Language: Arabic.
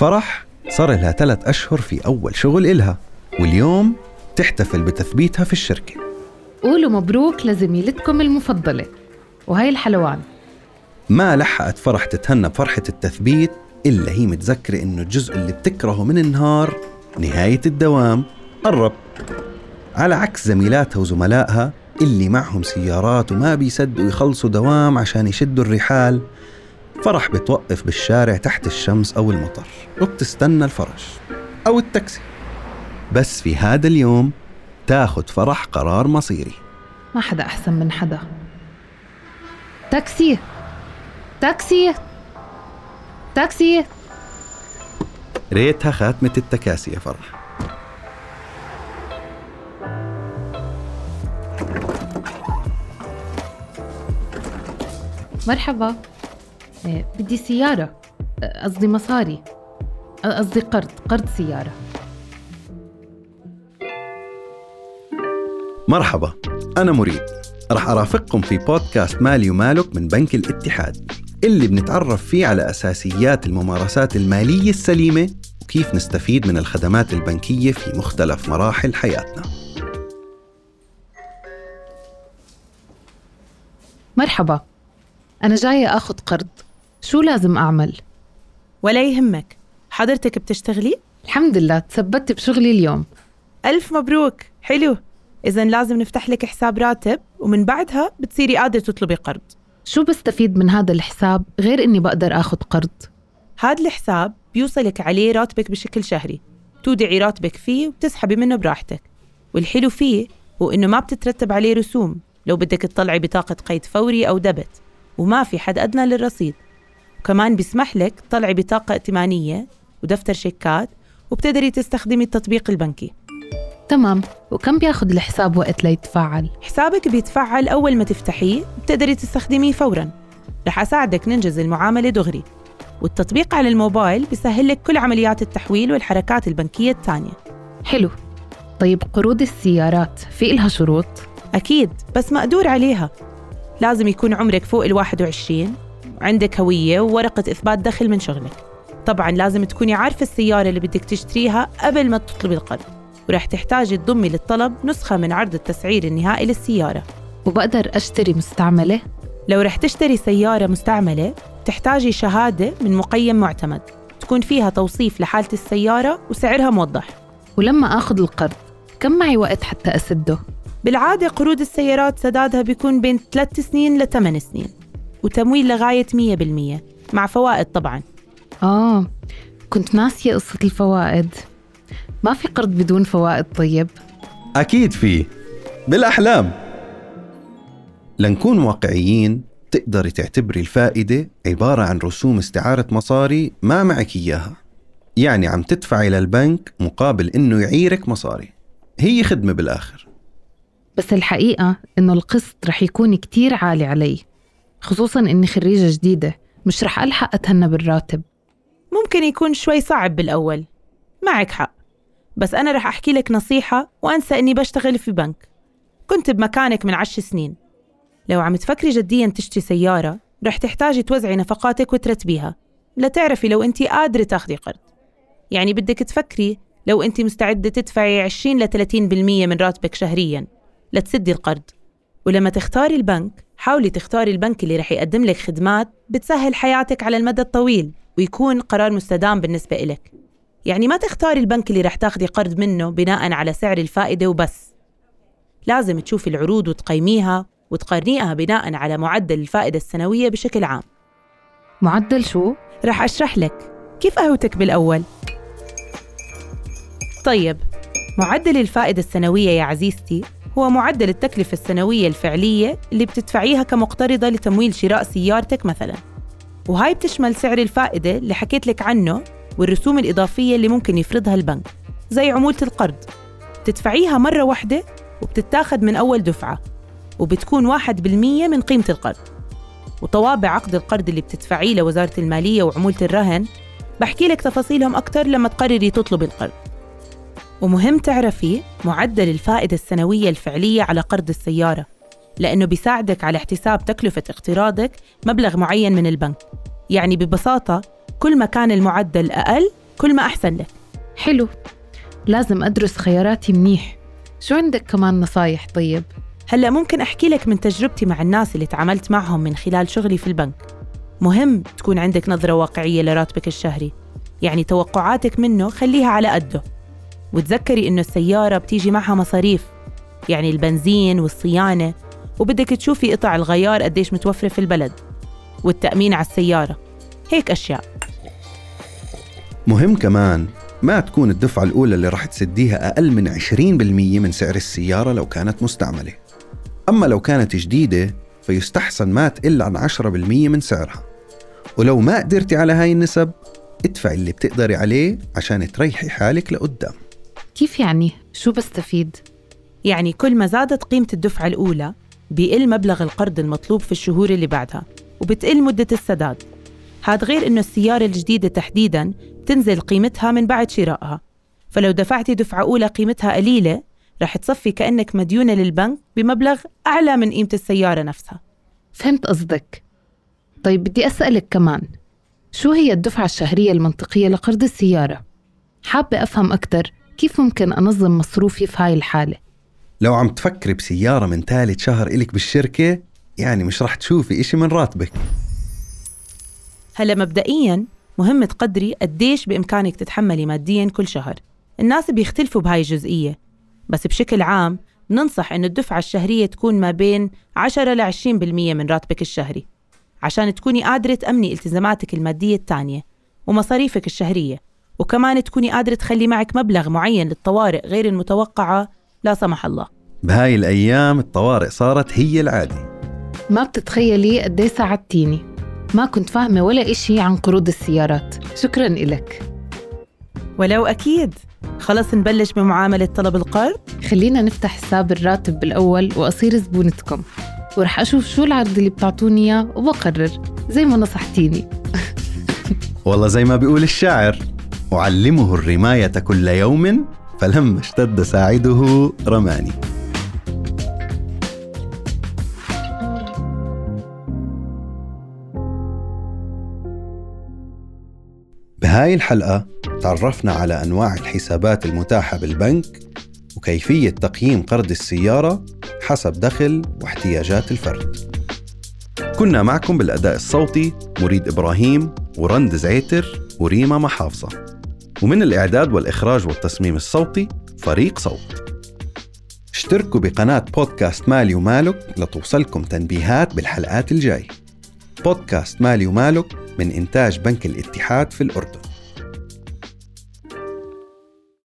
فرح صار لها ثلاث أشهر في أول شغل إلها واليوم تحتفل بتثبيتها في الشركة. قولوا مبروك لزميلتكم المفضلة وهي الحلوان. ما لحقت فرح تتهنى بفرحة التثبيت إلا هي متذكرة إنه الجزء اللي بتكرهه من النهار نهاية الدوام قرب. على عكس زميلاتها وزملائها اللي معهم سيارات وما بيصدقوا يخلصوا دوام عشان يشدوا الرحال فرح بتوقف بالشارع تحت الشمس أو المطر وبتستنى الفرج أو التاكسي. بس في هذا اليوم تاخد فرح قرار مصيري. ما حدا أحسن من حدا. تاكسي. تاكسي. تاكسي. ريتها خاتمة التكاسي يا فرح. مرحبا. بدي سيارة. قصدي مصاري. قصدي قرض قرض سيارة. مرحبا أنا مريد. رح أرافقكم في بودكاست مالي ومالك من بنك الاتحاد. اللي بنتعرف فيه على أساسيات الممارسات المالية السليمة وكيف نستفيد من الخدمات البنكية في مختلف مراحل حياتنا. مرحبا. أنا جاية أخذ قرض. شو لازم أعمل؟ ولا يهمك. حضرتك بتشتغلي؟ الحمد لله تثبت بشغلي اليوم. ألف مبروك. حلو. إذا لازم نفتح لك حساب راتب ومن بعدها بتصيري قادرة تطلبي قرض. شو بستفيد من هذا الحساب غير إني بقدر أخذ قرض؟ هذا الحساب بيوصلك عليه راتبك بشكل شهري. تودعي راتبك فيه وتسحبي منه براحتك. والحلو فيه هو إنه ما بتترتب عليه رسوم. لو بدك تطلعي بطاقة قيد فوري أو دبت. وما في حد أدنى للرصيد. وكمان بيسمح لك تطلعي بطاقة ائتمانية ودفتر شيكات وبتقدري تستخدمي التطبيق البنكي. تمام. وكم بياخد الحساب وقت ليتفعل؟ حسابك بيتفعل أول ما تفتحيه بتقدري تستخدميه فوراً. رح أساعدك ننجز المعاملة دغري. والتطبيق على الموبايل بيسهل لك كل عمليات التحويل والحركات البنكية الثانية. حلو. طيب قروض السيارات في إلها شروط؟ أكيد بس مقدور عليها. لازم يكون عمرك فوق ال 21 عندك هوية وورقة إثبات دخل من شغلك طبعا لازم تكوني عارفة السيارة اللي بدك تشتريها قبل ما تطلبي القرض ورح تحتاجي تضمي للطلب نسخة من عرض التسعير النهائي للسيارة وبقدر أشتري مستعملة؟ لو رح تشتري سيارة مستعملة تحتاجي شهادة من مقيم معتمد تكون فيها توصيف لحالة السيارة وسعرها موضح ولما آخذ القرض كم معي وقت حتى أسده؟ بالعادة قروض السيارات سدادها بيكون بين 3 سنين ل 8 سنين وتمويل لغاية 100% مع فوائد طبعا. آه كنت ناسية قصة الفوائد. ما في قرض بدون فوائد طيب؟ أكيد في. بالأحلام. لنكون واقعيين تقدري تعتبري الفائدة عبارة عن رسوم استعارة مصاري ما معك إياها. يعني عم تدفعي للبنك مقابل إنه يعيرك مصاري. هي خدمة بالآخر. بس الحقيقة إنه القسط رح يكون كتير عالي علي. خصوصا إني خريجة جديدة مش رح ألحق أتهنى بالراتب. ممكن يكون شوي صعب بالأول. معك حق. بس أنا رح أحكي لك نصيحة وأنسى إني بشتغل في بنك. كنت بمكانك من عشر سنين. لو عم تفكري جديا تشتري سيارة رح تحتاجي توزعي نفقاتك وترتبيها. لتعرفي لو أنت قادرة تاخدي قرض. يعني بدك تفكري لو أنت مستعدة تدفعي 20 ل 30% من راتبك شهريا لتسدي القرض. ولما تختاري البنك حاولي تختاري البنك اللي رح يقدم لك خدمات بتسهل حياتك على المدى الطويل ويكون قرار مستدام بالنسبة إلك. يعني ما تختاري البنك اللي رح تاخدي قرض منه بناء على سعر الفائدة وبس. لازم تشوفي العروض وتقيميها وتقارنيها بناء على معدل الفائدة السنوية بشكل عام. معدل شو؟ رح أشرح لك كيف قهوتك بالأول. طيب معدل الفائدة السنوية يا عزيزتي هو معدل التكلفة السنوية الفعلية اللي بتدفعيها كمقترضة لتمويل شراء سيارتك مثلا. وهاي بتشمل سعر الفائدة اللي حكيت لك عنه والرسوم الإضافية اللي ممكن يفرضها البنك زي عمولة القرض. تدفعيها مرة واحدة وبتتاخد من أول دفعة وبتكون واحد بالمية من قيمة القرض. وطوابع عقد القرض اللي بتدفعيه لوزارة المالية وعمولة الرهن بحكي لك تفاصيلهم أكتر لما تقرري تطلبي القرض. ومهم تعرفي معدل الفائدة السنوية الفعلية على قرض السيارة لأنه بيساعدك على احتساب تكلفة اقتراضك مبلغ معين من البنك. يعني ببساطة كل ما كان المعدل أقل كل ما أحسن لك. حلو. لازم أدرس خياراتي منيح. شو عندك كمان نصايح طيب؟ هلأ ممكن أحكي لك من تجربتي مع الناس اللي تعاملت معهم من خلال شغلي في البنك. مهم تكون عندك نظرة واقعية لراتبك الشهري. يعني توقعاتك منه خليها على قده. وتذكري إنه السيارة بتيجي معها مصاريف يعني البنزين والصيانة وبدك تشوفي قطع الغيار قديش متوفرة في البلد والتأمين على السيارة. هيك أشياء. مهم كمان ما تكون الدفعة الأولى اللي راح تسديها أقل من 20% من سعر السيارة لو كانت مستعملة. أما لو كانت جديدة فيستحسن ما تقل عن 10% من سعرها. ولو ما قدرتي على هاي النسب ادفعي اللي بتقدري عليه عشان تريحي حالك لقدام. كيف يعني؟ شو بستفيد؟ يعني كل ما زادت قيمة الدفعة الأولى بيقل مبلغ القرض المطلوب في الشهور اللي بعدها وبتقل مدة السداد هذا غير إنه السيارة الجديدة تحديداً تنزل قيمتها من بعد شرائها فلو دفعتي دفعة أولى قيمتها قليلة رح تصفي كأنك مديونة للبنك بمبلغ أعلى من قيمة السيارة نفسها فهمت قصدك طيب بدي أسألك كمان شو هي الدفعة الشهرية المنطقية لقرض السيارة؟ حابة أفهم أكثر كيف ممكن أنظم مصروفي في هاي الحالة؟ لو عم تفكري بسيارة من ثالث شهر إلك بالشركة يعني مش رح تشوفي إشي من راتبك. هلا مبدئيا مهم تقدري قديش بإمكانك تتحملي ماديا كل شهر. الناس بيختلفوا بهاي الجزئية. بس بشكل عام ننصح إنه الدفعة الشهرية تكون ما بين 10 ل 20% من راتبك الشهري عشان تكوني قادرة تأمني التزاماتك المادية التانية ومصاريفك الشهرية. وكمان تكوني قادرة تخلي معك مبلغ معين للطوارئ غير المتوقعة لا سمح الله. بهاي الأيام الطوارئ صارت هي العادة. ما بتتخيلي قد إيه ساعدتيني. ما كنت فاهمة ولا إشي عن قروض السيارات. شكرا إلك. ولو أكيد. خلص نبلش بمعاملة طلب القرض. خلينا نفتح حساب الراتب بالأول وأصير زبونتكم. ورح أشوف شو العرض اللي بتعطوني إياه وبقرر زي ما نصحتيني. والله زي ما بيقول الشاعر. أعلمه الرماية كل يوم فلما اشتد ساعده رماني. بهاي الحلقة تعرفنا على أنواع الحسابات المتاحة بالبنك وكيفية تقييم قرض السيارة حسب دخل واحتياجات الفرد. كنا معكم بالأداء الصوتي مريد إبراهيم ورند زعيتر وريما محافظة. ومن الإعداد والإخراج والتصميم الصوتي فريق صوت. اشتركوا بقناة بودكاست مالي ومالك لتوصلكم تنبيهات بالحلقات الجاي. بودكاست مالي ومالك من إنتاج بنك الاتحاد في الأردن.